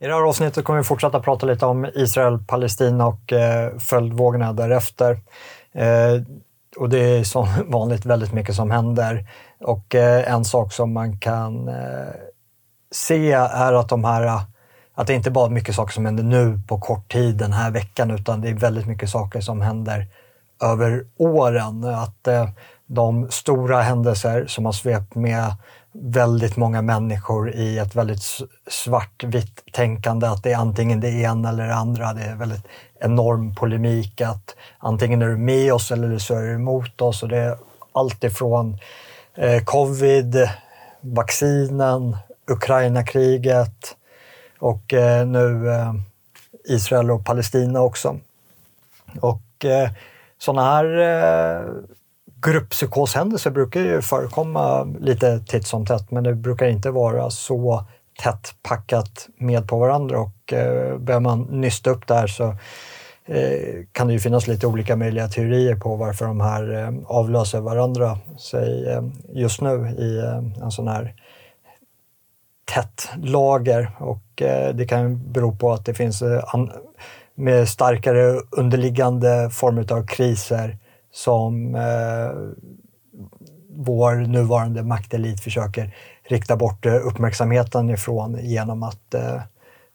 I det här avsnittet kommer vi fortsätta prata lite om Israel, Palestina och eh, följdvågorna därefter. Eh, och det är som vanligt väldigt mycket som händer. Och eh, en sak som man kan eh, se är att de här eh, att det inte bara är mycket saker som händer nu på kort tid den här veckan utan det är väldigt mycket saker som händer över åren. Att eh, de stora händelser som har svept med väldigt många människor i ett väldigt svartvitt tänkande att det är antingen det ena eller det andra. Det är väldigt enorm polemik att antingen är du med oss eller så är du emot oss. Och det är allt ifrån eh, covid, vaccinen, Ukraina-kriget och eh, nu eh, Israel och Palestina också. Och eh, sådana här eh, Grupppsykoshändelser brukar ju förekomma lite titt som tätt, men det brukar inte vara så tätt packat med på varandra. Och eh, börjar man nysta upp där så eh, kan det ju finnas lite olika möjliga teorier på varför de här eh, avlöser varandra sig eh, just nu i en sån här tätt lager och det kan bero på att det finns med starkare underliggande former av kriser som eh, vår nuvarande maktelit försöker rikta bort eh, uppmärksamheten ifrån genom att eh,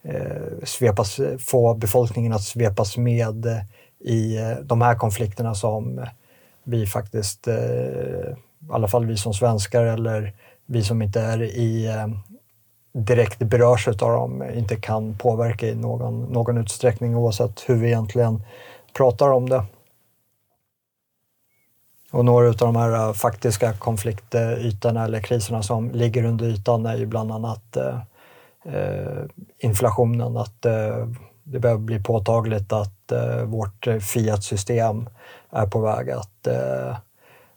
eh, svepas, få befolkningen att svepas med eh, i de här konflikterna som vi faktiskt, eh, i alla fall vi som svenskar eller vi som inte är i direkt berörs av dem, inte kan påverka i någon, någon utsträckning oavsett hur vi egentligen pratar om det. Och några av de här eh, faktiska konfliktytorna eller kriserna som ligger under ytan är ju bland annat eh, eh inflationen, att eh, det börjar bli påtagligt att eh, vårt eh, Fiat-system är på väg att eh,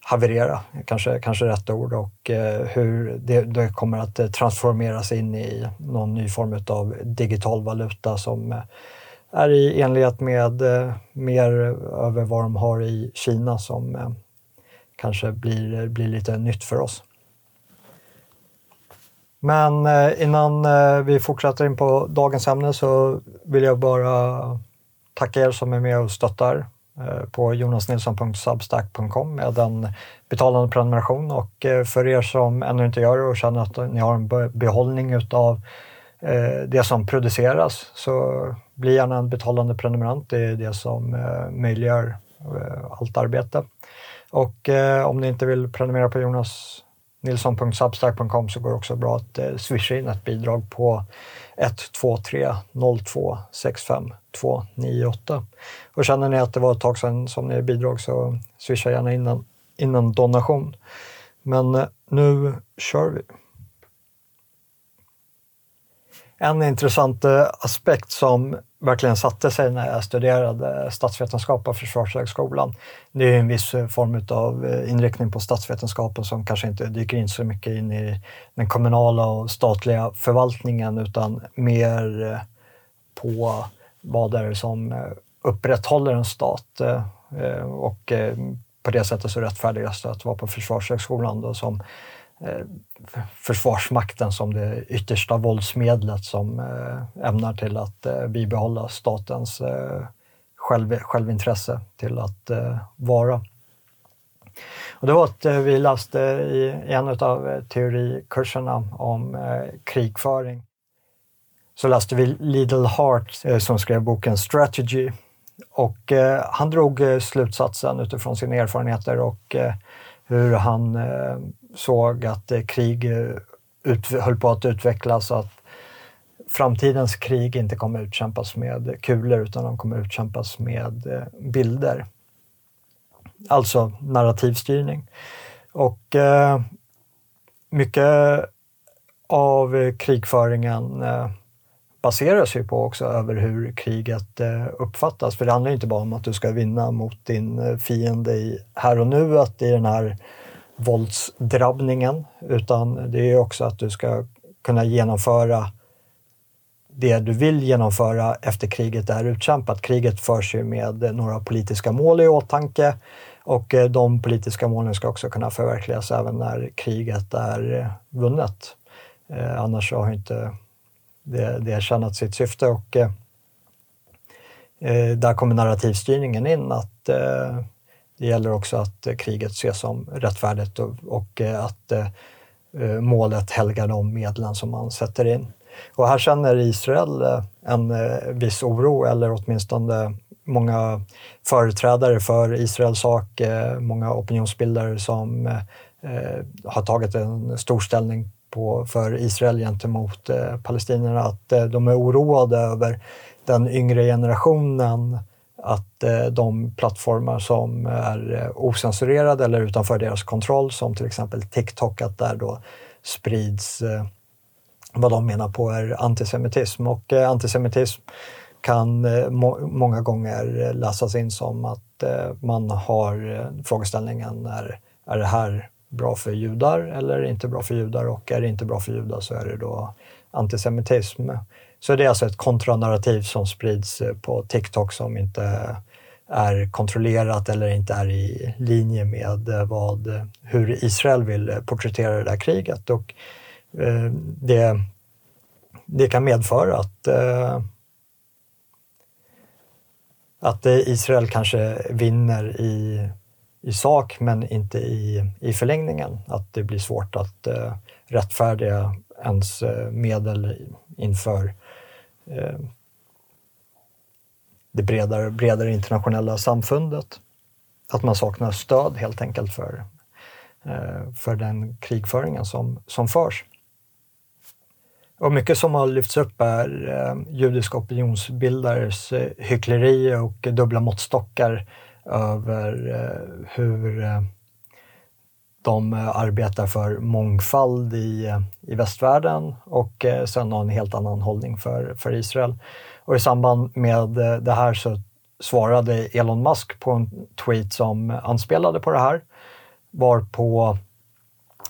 haverera, kanske, kanske rätt ord, och hur det, det, kommer att transformeras in i någon ny form av digital valuta som är i enlighet med mer över vad de har i Kina som kanske blir, blir lite nytt för oss. Men eh, innan eh, vi fortsätter in på dagens ämne så vill jag bara tacka er som är med och stöttar eh, på jonasnilsson.substack.com med en betalande prenumeration och för er som ännu inte gör det och känner att ni har en behållning utav det som produceras så bli gärna en betalande prenumerant. Det är det som möjliggör allt arbete. Och eh, om ni inte vill prenumerera på jonasnilsson.substack.com så går det också bra att eh, swisha in ett bidrag på 123 02 65 298. Och känner ni att det var ett tag sedan som ni bidrag så swisha gärna in en, in en donation. Men eh, nu kör vi! En intressant eh, aspekt som verkligen satte sig när jag studerade statsvetenskap på Försvarshögskolan. Det är en viss eh, form av eh, inriktning på statsvetenskapen som kanske inte dyker in så mycket in i den kommunala och statliga förvaltningen utan mer på vad det är som upprätthåller en stat och på det sättet så rättfärdigas det att vara på Försvarshögskolan då som Eh, försvarsmakten som det yttersta våldsmedlet som eh, ämnar till att eh, bibehålla statens själv, självintresse till att vara. Och det var att vi läste i en av teorikurserna om krigföring. Så läste vi Lidl Hart som skrev boken Strategy. Och han drog slutsatsen utifrån sina erfarenheter och hur han såg att eh, krig eh, ut, höll på att utvecklas och att framtidens krig inte kommer utkämpas med kulor utan de kommer utkämpas med eh, bilder. Alltså narrativstyrning. Och eh, mycket av krigföringen eh, baseras ju på också över hur kriget eh, uppfattas. För det handlar inte bara om att du ska vinna mot din fiende i här och nu, att i den här våldsdrabbningen, utan det är också att du ska kunna genomföra det du vill genomföra efter kriget är utkämpat. Kriget förs ju med några politiska mål i åtanke och eh, de politiska målen ska också kunna förverkligas även när kriget är eh, vunnet. Eh, annars har inte det, det tjänat sitt syfte och eh, eh där kommer narrativstyrningen in att eh, det gäller också att eh, kriget ses som rättfärdigt och, och eh, att eh, eh, målet helgar de medlen som man sätter in. Och här känner Israel en viss oro, eller åtminstone många företrädare för Israels sak, många opinionsbildare som har tagit en stor ställning på, för Israel gentemot eh, palestinierna, att eh, de är oroade över den yngre generationen, att eh, de plattformar som är eh, osensurerade eller utanför deras kontroll, som till exempel TikTok, att där då sprids eh, vad de menar på är antisemitism. Och antisemitism kan må många gånger läsas in som att man har frågeställningen är, är det här bra för judar eller inte bra för judar och är det inte bra för judar så är det då antisemitism. Så det är alltså ett kontranarrativ som sprids eh, på TikTok som inte är kontrollerat eller inte är i linje med eh, vad, hur Israel vill eh, porträttera det där kriget. Och eh, det, det kan medföra att, att Israel kanske vinner i i sak men inte i, i förlängningen. Att det blir svårt att eh, rättfärdiga ens eh, medel inför eh, det bredare, bredare internationella samfundet. Att man saknar stöd helt enkelt för, eh, för den krigföringen som, som förs. Och mycket som har lyfts upp är eh, judiska opinionsbildares eh, hyckleri och dubbla måttstockar över eh, hur de eh, arbetar för mångfald i, eh, i västvärlden och eh, sen har en helt annan hållning för, för Israel. Och i samband med det här så svarade Elon Musk på en tweet som anspelade på det här, varpå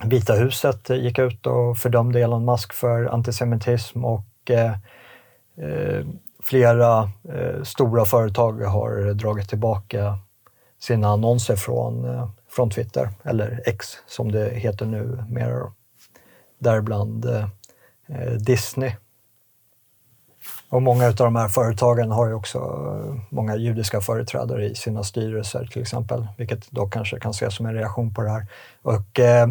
Vita huset gick ut och fördömde Elon Musk för antisemitism och eh, flera eh, stora företag har dragit tillbaka sina annonser från, eh, från Twitter, eller X som det heter nu mer. Däribland eh, Disney. Och många av de här företagen har ju också eh, många judiska företrädare i sina styrelser till exempel, vilket då kanske kan ses som en reaktion på det här. Och eh,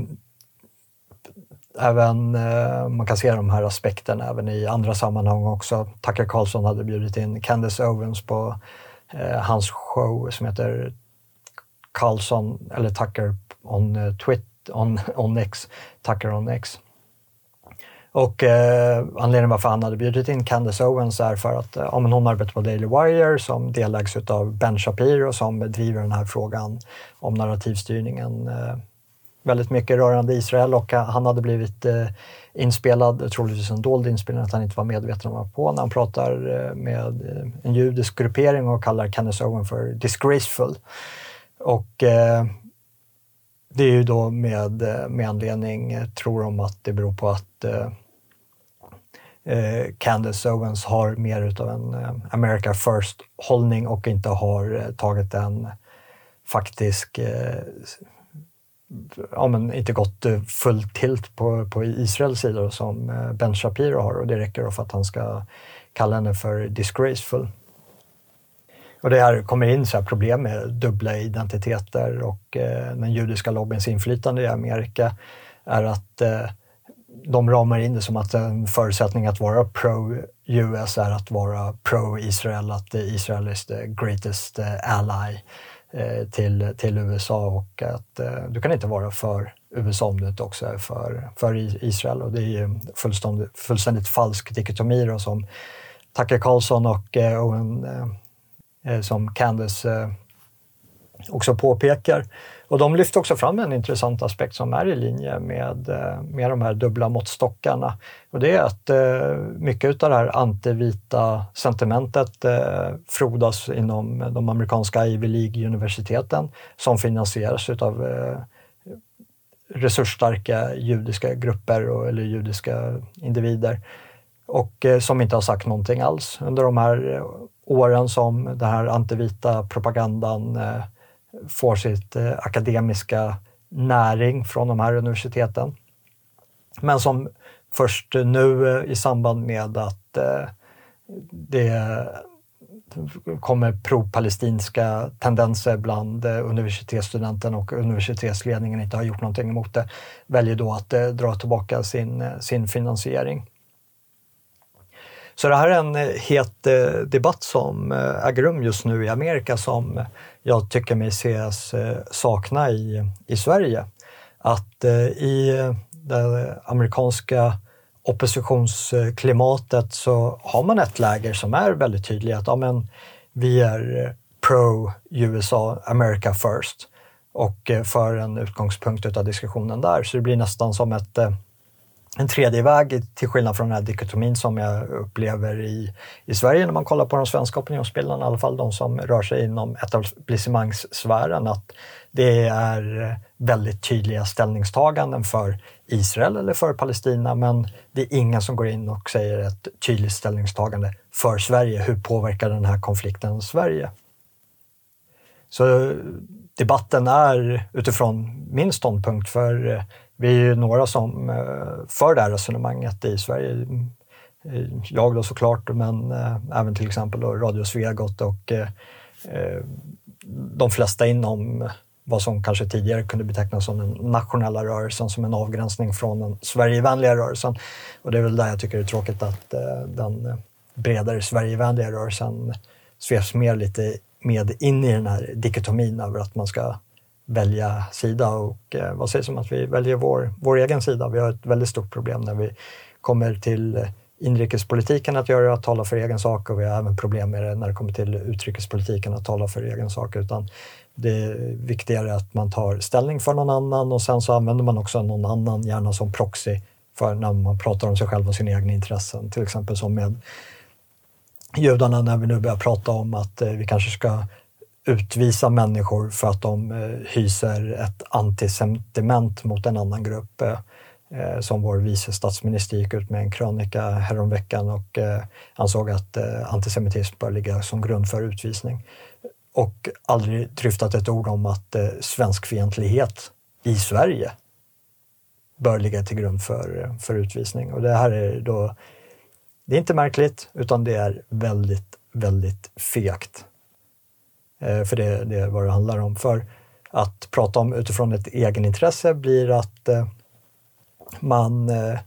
även, eh, man kan se de här aspekterna även i andra sammanhang också. Tucker Carlson hade bjudit in Candace Owens på eh, hans show som heter Carlson, eller Tucker on, eh, Twit, on, on X, Tucker on X. Och eh, anledningen varför han hade bjudit in Candace Owens är för att eh, men hon arbetar på Daily Wire som delägs av Ben Shapiro som driver den här frågan om narrativstyrningen eh, väldigt mycket rörande Israel och eh, han hade blivit eh, inspelad, troligtvis en dold inspelning, att han inte var medveten om vad på, när han pratar eh, med eh, en judisk gruppering och kallar Candace Owens för disgraceful. Och eh, det är ju då med, eh, med anledning, eh, tror de, att det beror på att eh, eh, Candace Owens har mer utav en eh, America first-hållning och inte har eh, tagit en faktisk eh, ja, men inte gått full tilt på, på Israels sida som Ben Shapiro har och det räcker då för att han ska kalla henne för disgraceful. Och det här kommer in så problem med dubbla identiteter och eh, den judiska lobbyns inflytande i Amerika är att eh, de ramar in det som att en förutsättning att vara pro-US är att vara pro-Israel, att Israel is the eh, greatest eh, ally eh, till, till USA och att eh, du kan inte vara för USA om du inte också är för, för Israel. Och det är fullständigt, fullständigt falsk dikotomi då, som Tucker Carlson och eh, Owen Eh, Eh, som Candace eh, också påpekar. Och de lyfter också fram en intressant aspekt som är i linje med, eh, med de här dubbla måttstockarna. Och det är att mycket av det här antivita sentimentet frodas inom de amerikanska Ivy League-universiteten som finansieras av resursstarka judiska grupper och, eller judiska individer och som inte har sagt någonting alls under de här åren som den här antivita propagandan eh, får sitt eh, akademiska näring från de här universiteten. Men som först nu eh, i samband med att eh, det kommer pro-palestinska tendenser bland eh, universitetsstudenten och universitetsledningen inte har gjort någonting emot det, väljer då att dra tillbaka sin, sin finansiering. Så det här är en eh, het eh, debatt som eh, äger rum just nu i Amerika som jag tycker mig ses sakna i, i Sverige. Att i det amerikanska oppositionsklimatet så har man ett läger som är väldigt tydligt att ja, men, vi är pro USA, America first och för en utgångspunkt av diskussionen där. Så det blir nästan som ett en tredje väg till skillnad från den här dikotomin som jag upplever i, i Sverige när man kollar på de svenska opinionsbildarna, i alla fall de som rör sig inom etablissemangssfären, att det är väldigt tydliga ställningstaganden för Israel eller för Palestina, men det är ingen som går in och säger ett tydligt ställningstagande för Sverige. Hur påverkar den här konflikten Sverige? Så debatten är utifrån min ståndpunkt, för vi är ju några som eh, för det här resonemanget i Sverige. Jag då såklart, men eh, även till exempel då Radio Svegot och eh, de flesta inom vad som kanske tidigare kunde betecknas som den nationella rörelsen, som en avgränsning från den Sverigevänliga rörelsen. Och det är väl där jag tycker det är tråkigt att den bredare Sverigevänliga rörelsen sveps mer lite med in i den här dikotomin över att man ska välja sida och eh, vad sägs om att vi väljer vår, vår egen sida? Vi har ett väldigt stort problem när vi kommer till inrikespolitiken att göra, att tala för egen sak och vi har även problem med det när det kommer till utrikespolitiken att tala för egen sak. Utan det är viktigare att man tar ställning för någon annan och sen så använder man också någon annan, gärna som proxy, för när man pratar om sig själv och sina egna intressen. Till exempel som med judarna när vi nu börjar prata om att eh, vi kanske ska utvisa människor för att de eh, hyser ett antisentiment mot en annan grupp. Eh, eh, som vår vice statsminister gick ut med en krönika häromveckan och ansåg att antisemitism bör ligga som grund för utvisning. Och aldrig dryftat ett ord om att svenskfientlighet i Sverige bör ligga till grund för, för utvisning. Och det här är då, det är inte märkligt, utan det är väldigt, väldigt fegt. Eh, för det, det är vad det handlar om. För att prata om utifrån ett egenintresse blir att eh, man eh,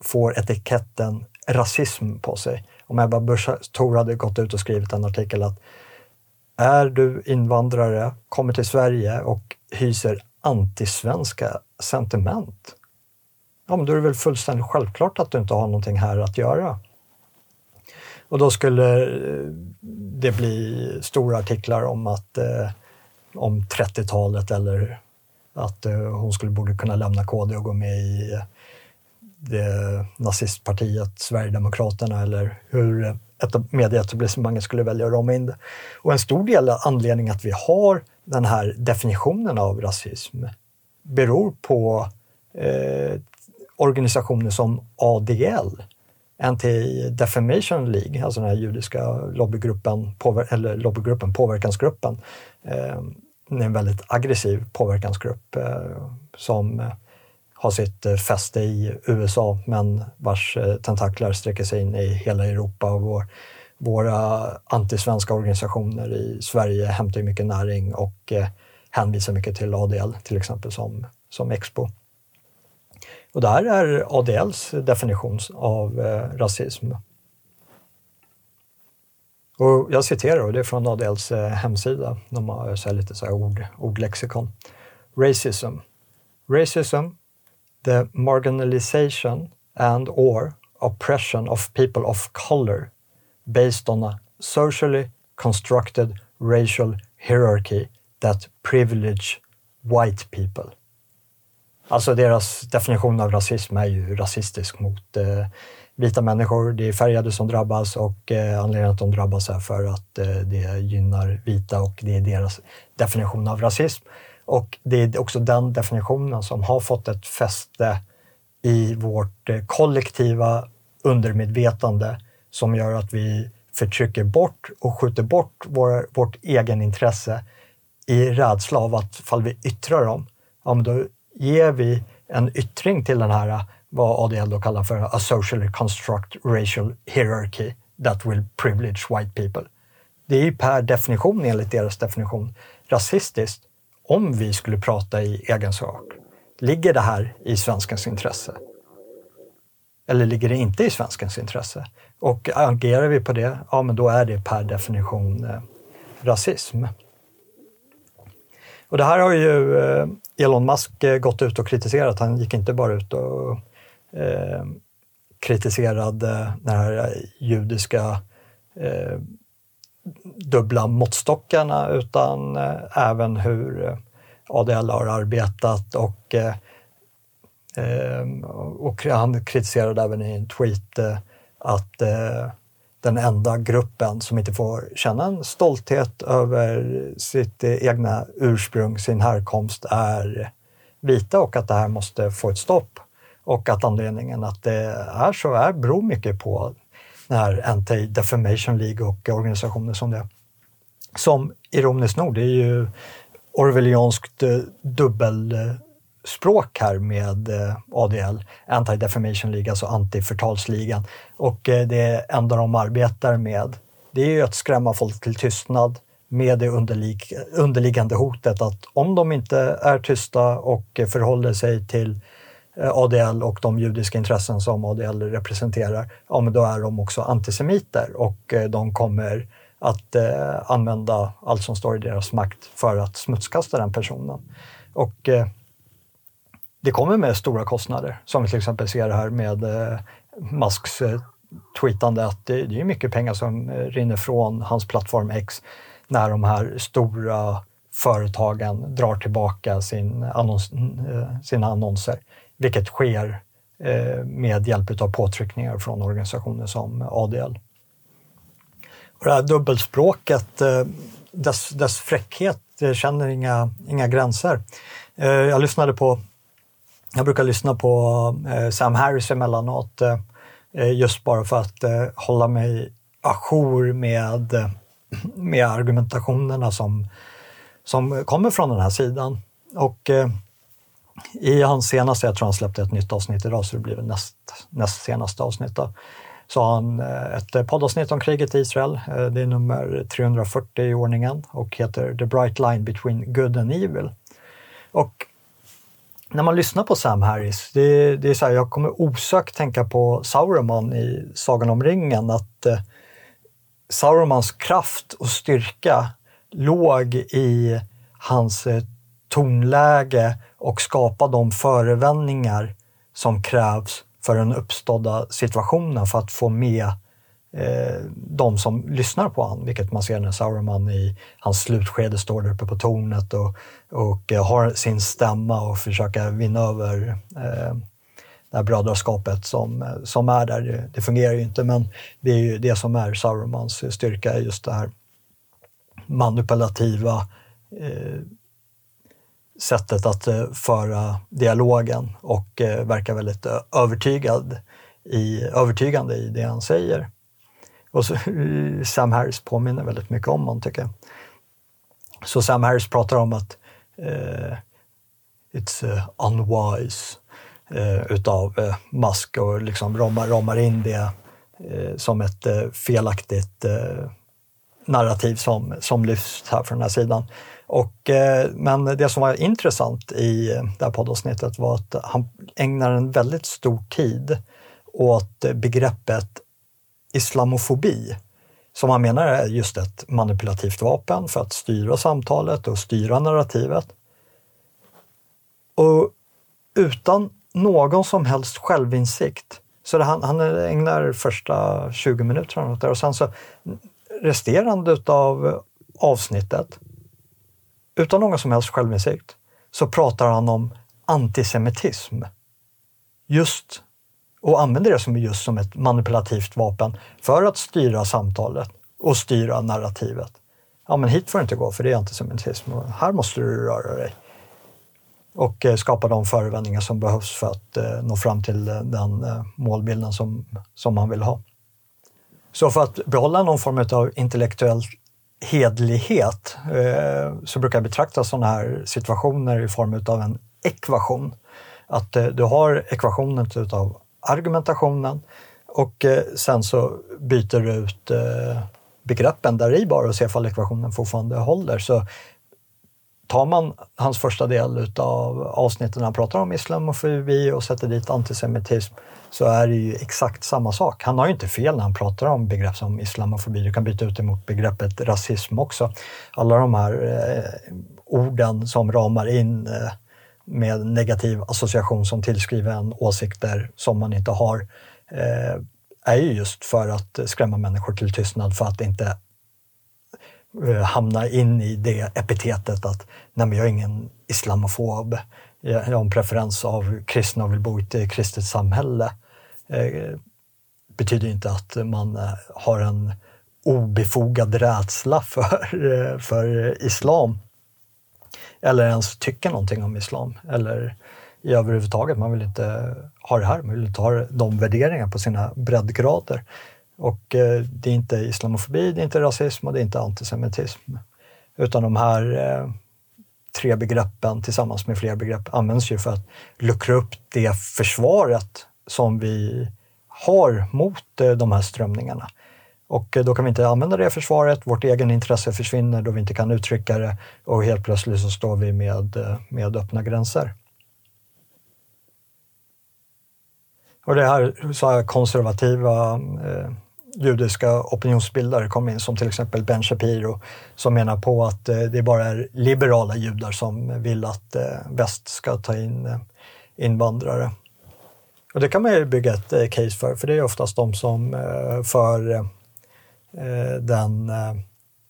får etiketten rasism på sig. Om Ebba Busch Thor hade gått ut och skrivit en artikel att är du invandrare, kommer till Sverige och hyser antisvenska sentiment, ja, men då är det väl fullständigt självklart att du inte har någonting här att göra. Och då skulle eh, det bli stora artiklar om att eh, om 30-talet eller att eh, hon skulle borde kunna lämna KD och gå med i eh, det nazistpartiet Sverigedemokraterna eller hur medieetablissemanget skulle välja att rama in det. Och en stor del av anledningen att vi har den här definitionen av rasism beror på eh, organisationer som ADL, Anti-Defamation League, alltså den här judiska lobbygruppen, påver eller lobbygruppen påverkansgruppen. Eh, en väldigt aggressiv påverkansgrupp eh, som eh, har sitt eh, fäste i USA men vars eh, tentaklar sträcker sig in i hela Europa. Och vår, våra antisvenska organisationer i Sverige hämtar mycket näring och eh, hänvisar mycket till ADL till exempel som, som Expo. Och det här är ADLs definition av eh, rasism. Och jag citerar, och det är från ADLs eh, hemsida. De har eh, så lite så ord, ordlexikon. Racism. Racism, the marginalization and or oppression of people of color based on a socially constructed racial hierarchy that privilege white people. Alltså deras definition av rasism är ju rasistisk mot eh, vita människor. Det är färgade som drabbas och eh, anledningen att de drabbas är för att eh, det gynnar vita och det är deras definition av rasism. Och det är också den definitionen som har fått ett fäste i vårt eh, kollektiva undermedvetande som gör att vi förtrycker bort och skjuter bort vår, vårt egenintresse i rädsla av att fall vi yttrar dem, ja, men då ger vi en yttring till den här eh, vad ADL då kallar för a socially construct racial hierarchy that will privilege white people. Det är ju per definition, enligt deras definition, rasistiskt om vi skulle prata i egen sak. Ligger det här i svenskens intresse? Eller ligger det inte i svenskens intresse? Och agerar vi på det, ja men då är det per definition eh, rasism. Och det här har ju eh, Elon Musk eh, gått ut och kritiserat. Han gick inte bara ut och eh, kritiserade den här judiska eh, dubbla måttstockarna utan eh, även hur eh, ADL har arbetat och, eh, och han kritiserade även i en tweet att den enda gruppen som inte får känna en stolthet över sitt egna ursprung, sin härkomst, är vita och att det här måste få ett stopp. Och att anledningen att det är så är beror mycket på den här Anti-Defamation League och organisationer som det. Som ironiskt nog, det är ju orwellianskt eh, dubbel eh, språk här med eh, ADL, Anti-Defamation League, alltså anti-förtalsligan. Och eh, det enda de arbetar med, det är ju att skrämma folk till tystnad med det underlig underliggande hotet att om de inte är tysta och förhåller sig till eh, ADL och de judiska intressen som ADL representerar, ja men då är de också antisemiter och de kommer att eh, använda allt som står i deras makt för att smutskasta den personen. Och eh, det kommer med stora kostnader, som vi till exempel ser här med eh, Musks eh, tweetande att det, det är mycket pengar som eh, rinner från hans plattform X när de här stora företagen drar tillbaka sin annons, eh, sina annonser vilket sker eh, med hjälp av påtryckningar från organisationer som ADL. Och det här dubbelspråket, dess, dess fräckhet känner inga, inga gränser. Jag lyssnade på, jag brukar lyssna på eh, Sam Harris emellanåt eh, eh, just bara för att hålla mig ajour med, med argumentationerna som, som kommer från den här sidan. Och i hans senaste, jag tror han släppte ett nytt avsnitt idag, så det blir väl näst, näst senaste avsnitt. Då. Så har han eh, ett poddavsnitt om kriget i Israel. Eh, det är nummer 340 i ordningen och heter The Bright Line Between Good and Evil. Och när man lyssnar på Sam Harris, det, det är så här, jag kommer osökt tänka på Sauron i Sagan om ringen, att eh, Saurons kraft och styrka låg i hans eh, tonläge och skapa de förevändningar som krävs för den uppstådda situationen för att få med eh, de som lyssnar på honom, vilket man ser när Sauron i hans slutskede står där uppe på tornet och, och eh, har sin stämma och försöker vinna över eh, det här brödraskapet som, eh, som är där. Det, det, fungerar ju inte, men det är ju det som är Saurons styrka, just det här manipulativa eh, sättet att eh, föra dialogen och eh, verkar väldigt eh, övertygad i, övertygande i det han säger. Och så, eh, Sam Harris påminner väldigt mycket om honom tycker jag. Så Sam Harris pratar om att eh, it's uh, unwise eh, utav eh, Musk och liksom ramar, ramar in det eh, som ett eh, felaktigt narrativ som, som lyfts här från den här sidan. Och, men det som var intressant i det här poddavsnittet var att han ägnar en väldigt stor tid åt begreppet islamofobi, som han menar är just ett manipulativt vapen för att styra samtalet och styra narrativet. Och utan någon som helst självinsikt. Så det, han, han ägnar första 20 minuterna åt det och sen så resterande av avsnittet utan någon som helst självinsikt, så pratar han om antisemitism. Just, och använder det som just som ett manipulativt vapen för att styra samtalet och styra narrativet. Ja, men hit får du inte gå för det är antisemitism och här måste du röra dig. Och eh, skapa de förevändningar som behövs för att eh, nå fram till eh, den målbilden som, som man vill ha. Så för att behålla någon form av intellektuell hedlighet eh, så brukar jag betrakta sådana här situationer i form av en ekvation. Att du har ekvationen utav argumentationen och eh, sen så byter du ut eh, begreppen där i bara och ser ifall ekvationen fortfarande håller. Så tar man hans första del av avsnittet när han pratar om islamofobi och sätter dit antisemitism så är det ju exakt samma sak. Han har ju inte fel när han pratar om begrepp som islamofobi. Du kan byta ut det mot begreppet rasism också. Alla de här eh, orden som ramar in eh, med negativ association som tillskriver en åsikter som man inte har eh, är ju just för att skrämma människor till tystnad för att inte eh, hamna in i det epitetet att nej men jag är ingen islamofob, jag har en preferens av kristna och vill bo i ett eh, kristet samhälle. Eh, betyder inte att man eh, har en obefogad rädsla för, eh, för islam. Eller ens tycka någonting om islam. Eller i överhuvudtaget, man vill inte ha det här, man vill inte ha de värderingarna på sina breddgrader. Och eh, det är inte islamofobi, det är inte rasism och det är inte antisemitism. Utan de här eh, tre begreppen tillsammans med fler begrepp används ju för att luckra upp det försvaret som vi har mot eh, de här strömningarna. Och eh, då kan vi inte använda det försvaret, vårt egen intresse försvinner då vi inte kan uttrycka det och helt plötsligt så står vi med, eh, med öppna gränser. Och det här så här konservativa eh, judiska opinionsbildare kom in som till exempel Ben Shapiro som menar på att eh, det bara är liberala judar som vill att eh, väst ska ta in eh, invandrare. Och det kan man ju bygga ett eh, case för, för det är oftast de som eh, för eh, Eh, den eh,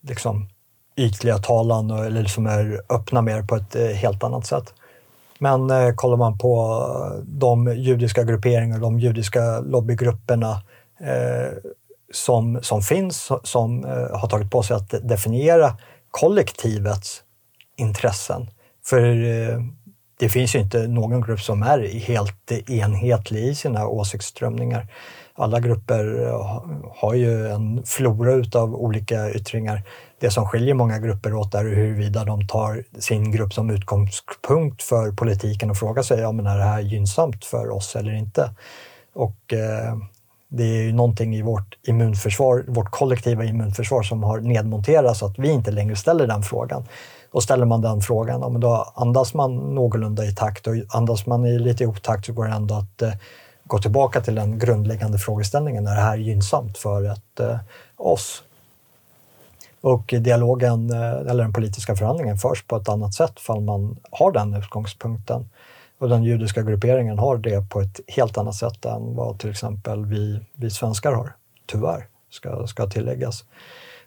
liksom ytliga talan eller som är öppna mer på ett eh, helt annat sätt. Men eh, kollar man på de judiska grupperingar, de judiska lobbygrupperna eh, som, som finns, som eh, har tagit på sig att definiera kollektivets intressen. För eh, det finns ju inte någon grupp som är helt enhetlig i sina åsiktsströmningar. Alla grupper eh, har ju en flora utav olika yttringar. Det som skiljer många grupper åt är huruvida de tar sin grupp som utgångspunkt för politiken och frågar sig, ja är det här gynnsamt för oss eller inte? Och eh, det är ju någonting i vårt immunförsvar, vårt kollektiva immunförsvar som har nedmonterats så att vi inte längre ställer den frågan. Och ställer man den frågan, ja, men då andas man någorlunda i takt och andas man i lite otakt så går det ändå att eh, gå tillbaka till den grundläggande frågeställningen, är det här gynnsamt för ett, eh, oss? Och dialogen eh, eller den politiska förhandlingen förs på ett annat sätt för man har den utgångspunkten. Och den judiska grupperingen har det på ett helt annat sätt än vad till exempel vi, vi svenskar har. Tyvärr, ska, ska tilläggas.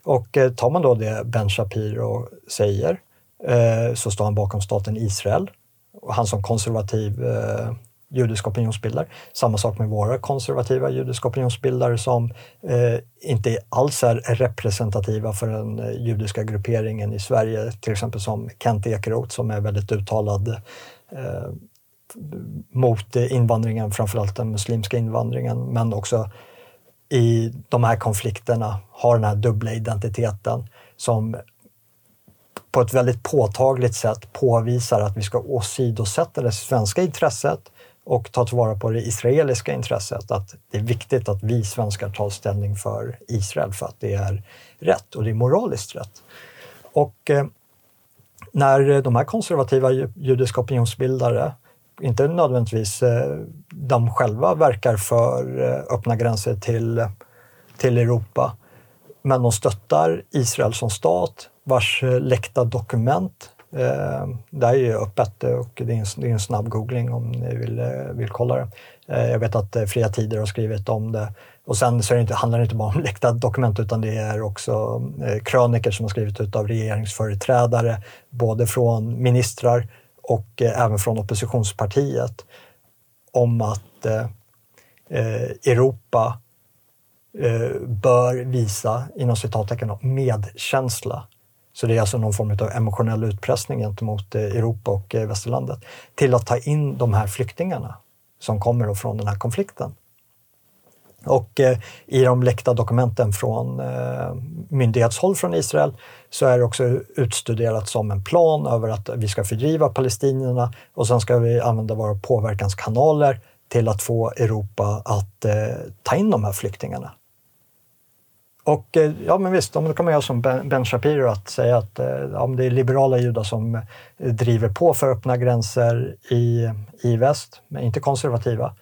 Och eh, tar man då det Ben Shapiro säger eh, så står han bakom staten Israel. Och han som konservativ eh, judiska opinionsbildare. Samma sak med våra konservativa judiska opinionsbildare som eh, inte alls är representativa för den eh, judiska grupperingen i Sverige, till exempel som Kent Ekeroth som är väldigt uttalad eh, mot invandringen, framförallt den muslimska invandringen, men också i de här konflikterna har den här dubbla identiteten som på ett väldigt påtagligt sätt påvisar att vi ska åsidosätta det svenska intresset och ta tillvara på det israeliska intresset. Att det är viktigt att vi svenskar tar ställning för Israel för att det är rätt och det är moraliskt rätt. Och eh, när de här konservativa judiska opinionsbildare, inte nödvändigtvis eh, de själva verkar för eh, öppna gränser till, till Europa, men de stöttar Israel som stat vars eh, läckta dokument Eh, här är ju öppet och det är en, det är en snabb googling om ni vill, eh, vill kolla det. Eh, jag vet att eh, Fria Tider har skrivit om det. Och sen så det inte, handlar det inte bara om läckta dokument utan det är också eh, kröniker som har skrivits ut av regeringsföreträdare, både från ministrar och eh, även från oppositionspartiet om att eh, Europa bör visa, inom citattecken, medkänsla så det är alltså någon form av emotionell utpressning gentemot eh, Europa och eh, västerlandet till att ta in de här flyktingarna som kommer från den här konflikten. Och eh, i de läckta dokumenten från eh, myndighetshåll från Israel så är det också utstuderat som en plan över att vi ska fördriva palestinierna och sen ska vi använda våra påverkanskanaler till att få Europa att eh, ta in de här flyktingarna. Och eh, ja, men visst, då kan man göra som Ben Shapiro att säga att eh, ja, det är liberala judar som eh, driver på för öppna gränser i, i väst, men inte konservativa.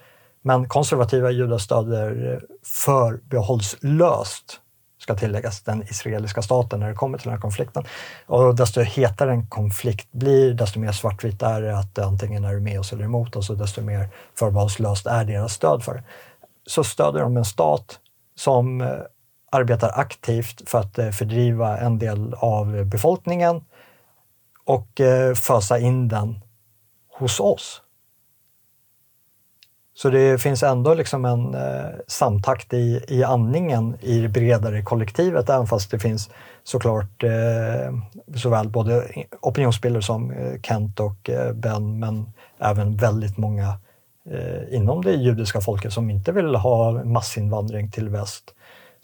Men konservativa judar stöder förbehållslöst, ska tilläggas, den israeliska staten när det kommer till den här konflikten. Och desto hetare en konflikt blir, desto mer svartvitt är det att antingen är du med oss eller emot oss och desto mer förbehållslöst är deras stöd för det. Så stöder de en stat som arbetar aktivt för att eh, fördriva en del av befolkningen och eh, fösa in den hos oss. Så det finns ändå liksom en eh, samtakt i, i andningen i det bredare kollektivet, även fast det finns såklart eh, såväl både opinionsbilder som eh, Kent och eh, Ben, men även väldigt många eh, inom det judiska folket som inte vill ha massinvandring till väst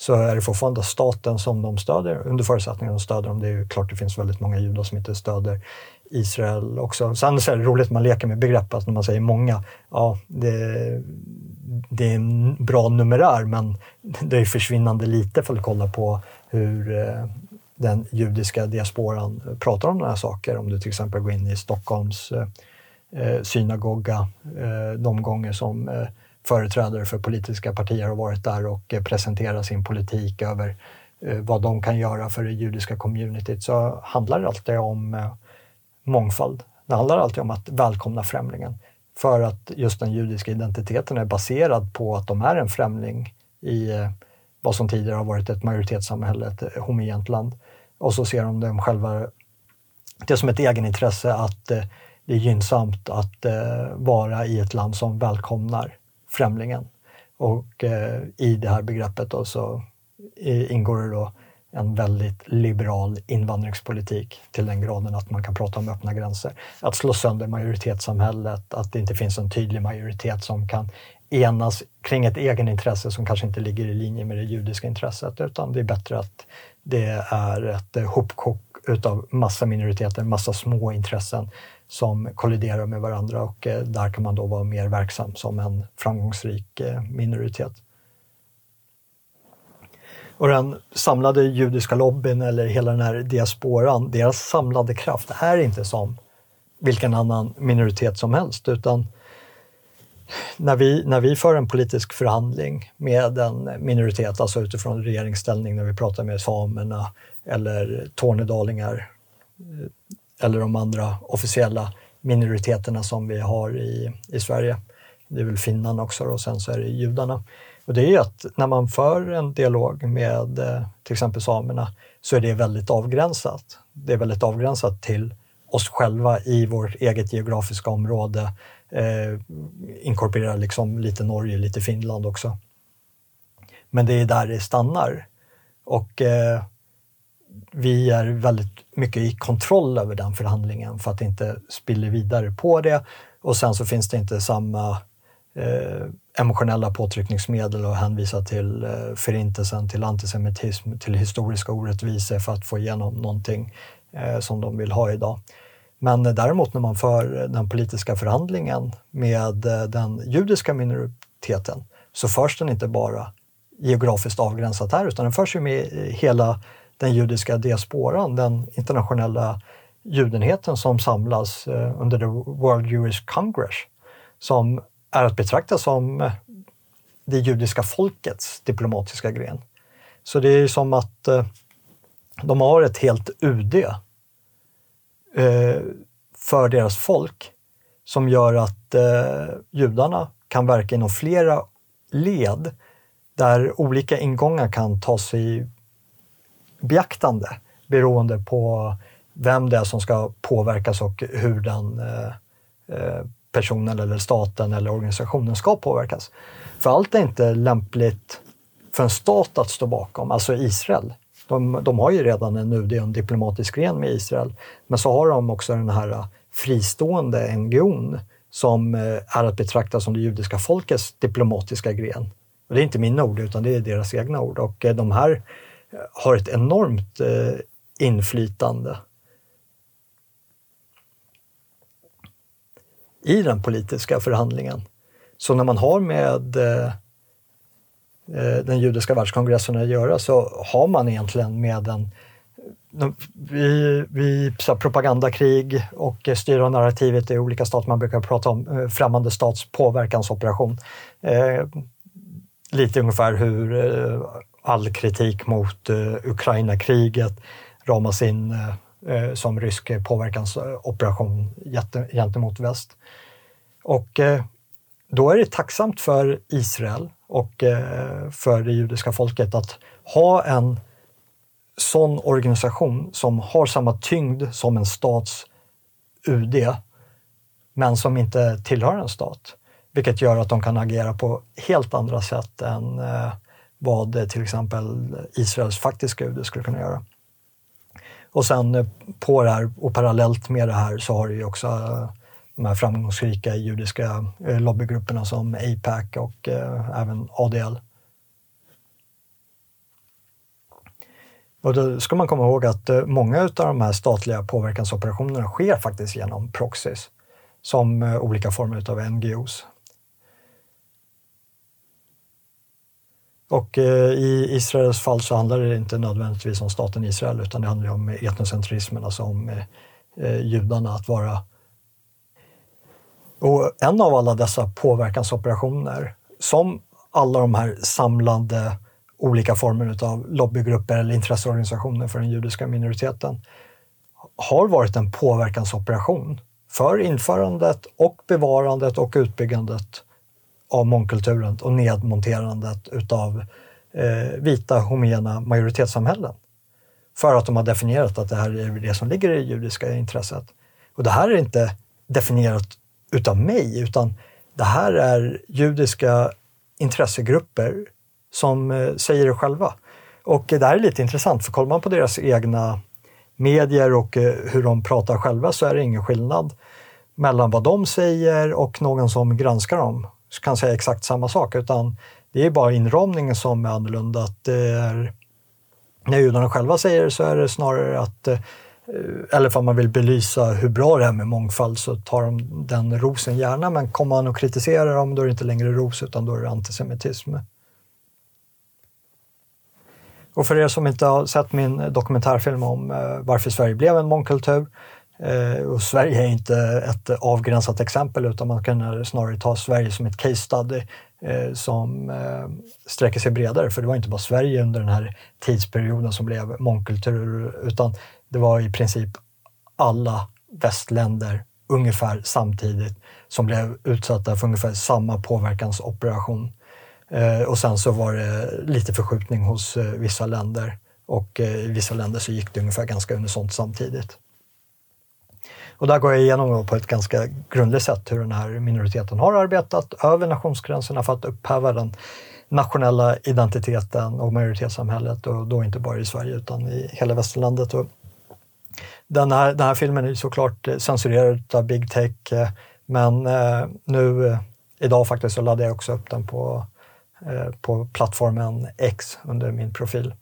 så är det fortfarande staten som de stöder, under förutsättning att de stöder dem. Det är ju klart det finns väldigt många judar som inte stöder Israel också. Sen är det roligt, man leker med begreppet när man säger många. Ja, det, det är en bra numerär, men det är försvinnande lite för att kolla på hur eh, den judiska diasporan pratar om sådana här saker. Om du till exempel går in i Stockholms eh, eh, synagoga de gånger som företrädare för politiska partier har varit där och eh, presenterat sin politik över eh, vad de kan göra för det judiska communityt så handlar det alltid om eh, mångfald. Det handlar alltid om att välkomna främlingen. För att just den judiska identiteten är baserad på att de är en främling i vad som tidigare har varit ett majoritetssamhälle, ett homogent land. Och så ser de dem själva det som ett egenintresse att det är gynnsamt att vara i ett land som välkomnar främlingen. Och eh, i det här begreppet då så ingår det då en väldigt liberal invandringspolitik till den graden att man kan prata om öppna gränser. Att slå sönder majoritetssamhället, att det inte finns en tydlig majoritet som kan enas kring ett egenintresse som kanske inte ligger i linje med det judiska intresset, utan det är bättre att det är ett hopkok utav massa minoriteter, massa små intressen som kolliderar med varandra och eh, där kan man då vara mer verksam som en framgångsrik eh, minoritet. Och den samlade judiska lobbyn eller hela den här diasporan, deras samlade kraft är inte som vilken annan minoritet som helst utan när vi, när vi för en politisk förhandling med en minoritet, alltså utifrån regeringsställning, när vi pratar med samerna eller tornedalingar eh, eller de andra officiella minoriteterna som vi har i, i Sverige. Det är väl finnarna också och sen så är det judarna. Och det är att när man för en dialog med eh, till exempel samerna så är det väldigt avgränsat. Det är väldigt avgränsat till oss själva i vårt eget geografiska område. Eh, inkorporerar liksom lite Norge, lite Finland också. Men det är där det stannar. Och eh, vi är väldigt mycket i kontroll över den förhandlingen för att det inte spiller vidare på det. Och sen så finns det inte samma eh, emotionella påtryckningsmedel att hänvisa till eh, förintelsen, till antisemitism, till historiska orättvisor för att få igenom någonting eh, som de vill ha idag. Men däremot när man för den politiska förhandlingen med eh, den judiska minoriteten så förs den inte bara geografiskt avgränsat här utan den förs ju med hela den judiska diasporan, den internationella judenheten som samlas eh, under the World Jewish Congress, som är att betrakta som eh, det judiska folkets diplomatiska gren. Så det är som att eh, de har ett helt UD för deras folk som gör att judarna kan verka inom flera led där olika ingångar kan ta sig beaktande beroende på vem det är som ska påverkas och hur den eh, eh, personen eller staten eller organisationen ska påverkas. För allt är inte lämpligt för en stat att stå bakom, alltså Israel. De, de har ju redan en UD och en diplomatisk gren med Israel, men så har de också den här fristående NGOn som eh, är att betrakta som det judiska folkets diplomatiska gren. Och det är inte mina ord, utan det är deras egna ord. Och eh, de här har ett enormt eh, inflytande i den politiska förhandlingen. Så när man har med eh, eh, den judiska världskongressen att göra så har man egentligen med en vi, vi propagandakrig och styra narrativet i olika stater. Man brukar prata om eh, främmande stats påverkansoperation. Eh, lite ungefär hur eh, all kritik mot eh, Ukraina-kriget ramas in eh, eh, som rysk eh, påverkansoperation gentemot väst. Och eh, då är det tacksamt för Israel och eh, för det judiska folket att ha en sån organisation som har samma tyngd som en stats UD, men som inte tillhör en stat. Vilket gör att de kan agera på helt andra sätt än eh, vad eh, till exempel Israels faktiska UD skulle kunna göra. Och sen eh, på det här och parallellt med det här så har du ju också eh, de här framgångsrika judiska lobbygrupperna som APAC och även ADL. Och då ska man komma ihåg att många av de här statliga påverkansoperationerna sker faktiskt genom proxies, som olika former av NGOs. Och eh, i Israels fall så handlar det inte nödvändigtvis om staten Israel utan det handlar om etnocentrismen, alltså om eh, eh, judarna att vara. Och en av alla dessa påverkansoperationer, som alla de här samlande olika former av lobbygrupper eller intresseorganisationer för den judiska minoriteten, har varit en påverkansoperation för införandet och bevarandet och utbyggandet av mångkulturen och nedmonterandet utav eh, vita homogena majoritetssamhällen. För att de har definierat att det här är det som ligger i det judiska intresset. Och det här är inte definierat utav mig, utan det här är judiska intressegrupper som eh, säger det själva. Och det här är lite intressant, för kollar man på deras egna medier och eh, hur de pratar själva så är det ingen skillnad mellan vad de säger och någon som granskar dem kan säga exakt samma sak, utan det är bara inramningen som är annorlunda. Att det är, när judarna själva säger det så är det snarare att eh, eller om man vill belysa hur bra det är med mångfald så tar de den rosen gärna, men kommer man och kritiserar dem då är det inte längre ros utan då är det antisemitism. Och för er som inte har sett min dokumentärfilm om eh, varför Sverige blev en mångkultur, Eh, och Sverige är inte ett avgränsat exempel utan man kan snarare ta Sverige som ett case study eh, som eh, sträcker sig bredare. För det var inte bara Sverige under den här tidsperioden som blev mångkultur utan det var i princip alla västländer ungefär samtidigt som blev utsatta för ungefär samma påverkansoperation. Och sen så var det lite förskjutning hos vissa länder och i vissa länder så gick det ungefär ganska unisont samtidigt. Och där går jag igenom på ett ganska grundligt sätt hur den här minoriteten har arbetat över nationsgränserna för att upphäva den nationella identiteten och majoritetssamhället och då inte bara i Sverige utan i hela västerlandet. Och den här, den här filmen är såklart censurerad av Big Tech, men eh, nu eh, idag faktiskt så laddade jag också upp den på, eh, på plattformen X under min profil.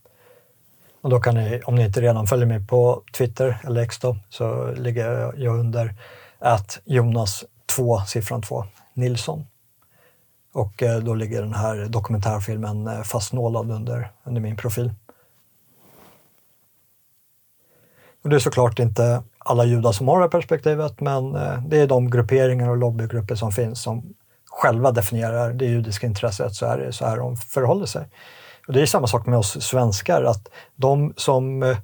Och då kan ni, om ni inte redan följer mig på Twitter eller X då, så ligger jag under att Jonas 2, siffran 2, Nilsson. Och eh, då ligger den här dokumentärfilmen eh, fastnålad under, under min profil. Och det är såklart inte alla judar som har det här perspektivet, men eh, det är de grupperingar och lobbygrupper som finns som själva definierar det judiska intresset, så är det så här de förhåller sig. Och det är samma sak med oss svenskar, att de som eh,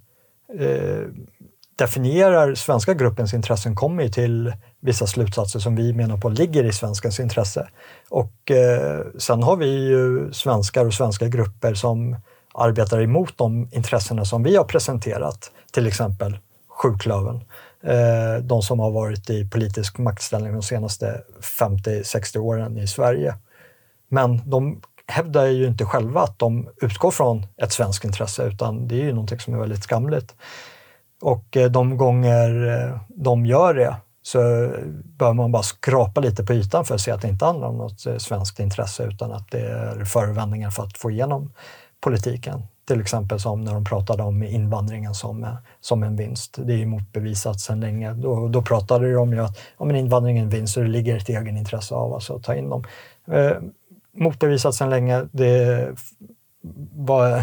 definierar svenska gruppens intressen kommer till vissa slutsatser som vi menar på ligger i svenskens intresse. Och eh, sen har vi ju svenskar och svenska grupper som arbetar emot de intressena som vi har presenterat, till exempel sjuklövern. Eh, de som har varit i politisk maktställning de senaste 50-60 åren i Sverige. Men de hävdar ju inte själva att de utgår från ett svenskt intresse, utan det är ju någonting som är väldigt skamligt. Och eh, de gånger eh, de gör det så bör man bara skrapa lite på ytan för att se att det inte handlar om något eh, svenskt intresse utan att det är förevändningar för att få igenom politiken. Till exempel som när de pratade om invandringen som, som en vinst. Det är ju motbevisat sedan länge. Då, då pratade de ju att om en invandringen är en vinst så det ligger ett egenintresse av alltså, att ta in dem. Motbevisat sedan länge. Det var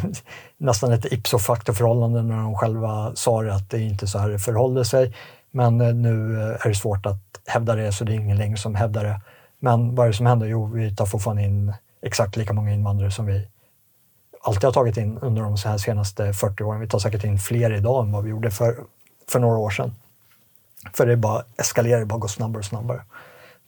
nästan ett ipso facto-förhållande när de själva sa att det inte är så här det förhåller sig. Men eh, nu eh, är det svårt att hävda det, så det är ingen längre som hävdar det. Men vad är det som händer? Jo, vi tar fortfarande in exakt lika många invandrare som vi alltid har tagit in under de här senaste 40 åren. Vi tar säkert in fler idag än vad vi gjorde för, för några år sedan. För det bara eskalerar, det bara går snabbare och snabbare.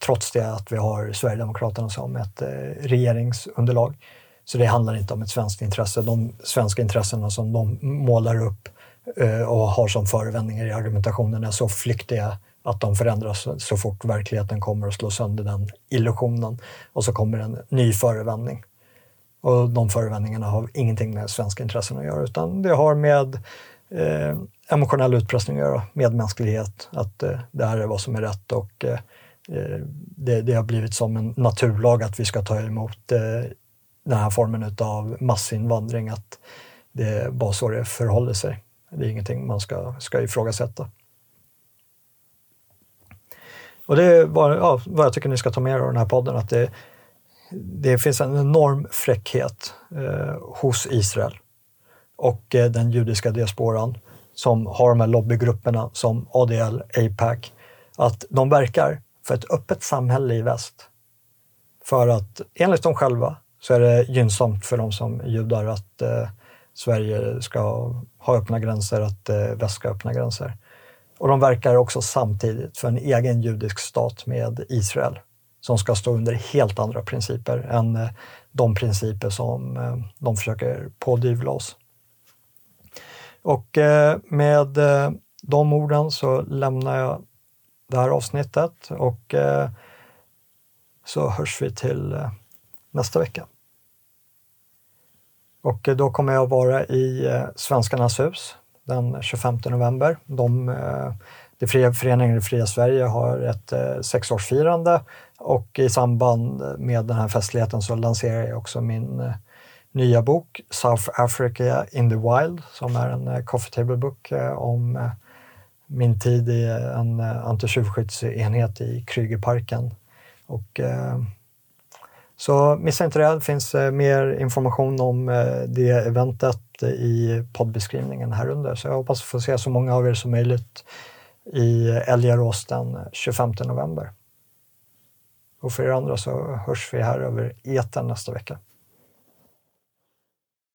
Trots det att vi har Sverigedemokraterna som ett eh, regeringsunderlag. Så det handlar inte om ett svenskt intresse. De svenska intressena som de målar upp eh, och har som förevändningar i argumentationen är så flyktiga att de förändras så fort verkligheten kommer och slår sönder den illusionen. Och så kommer en ny förevändning. Och de förevändningarna har ingenting med svenska intressen att göra utan det har med eh, emotionell utpressning att göra, medmänsklighet, att eh, det här är vad som är rätt och eh Eh, det, det, har blivit som en naturlag att vi ska ta emot eh, den här formen av massinvandring, att det är bara så det förhåller sig. Det är ingenting man ska, ska ifrågasätta. Och det är vad, ja, vad jag tycker ni ska ta med er av den här podden, att det, det finns en enorm fräckhet eh, hos Israel och eh, den judiska diasporan som har de här lobbygrupperna som ADL, APAC, att de verkar för ett öppet samhälle i väst. För att enligt dem själva så är det gynnsamt för de som judar att eh, Sverige ska ha öppna gränser, att eh, väst ska ha öppna gränser. Och de verkar också samtidigt för en egen judisk stat med Israel som ska stå under helt andra principer än eh, de principer som eh, de försöker pådyvla oss. Och eh, med eh, de orden så lämnar jag det här avsnittet och eh, så hörs vi till eh, nästa vecka. Och eh, då kommer jag vara i Svenskarnas hus den 25 november. De, det fria, Föreningen Det fria Sverige har ett sexårsfirande och i samband med den här festligheten så lanserar jag också min nya bok South Africa in the Wild som är en coffee table book om eh, min tid i en eh, antitjuvskyddsenhet i Krygerparken. Och, eh, så missa inte det, det finns eh, mer information om eh, det eventet i poddbeskrivningen här under. Så jag hoppas få se så många av er som möjligt i Älgarås den 25 november. Och för er andra så hörs vi här över eten nästa vecka.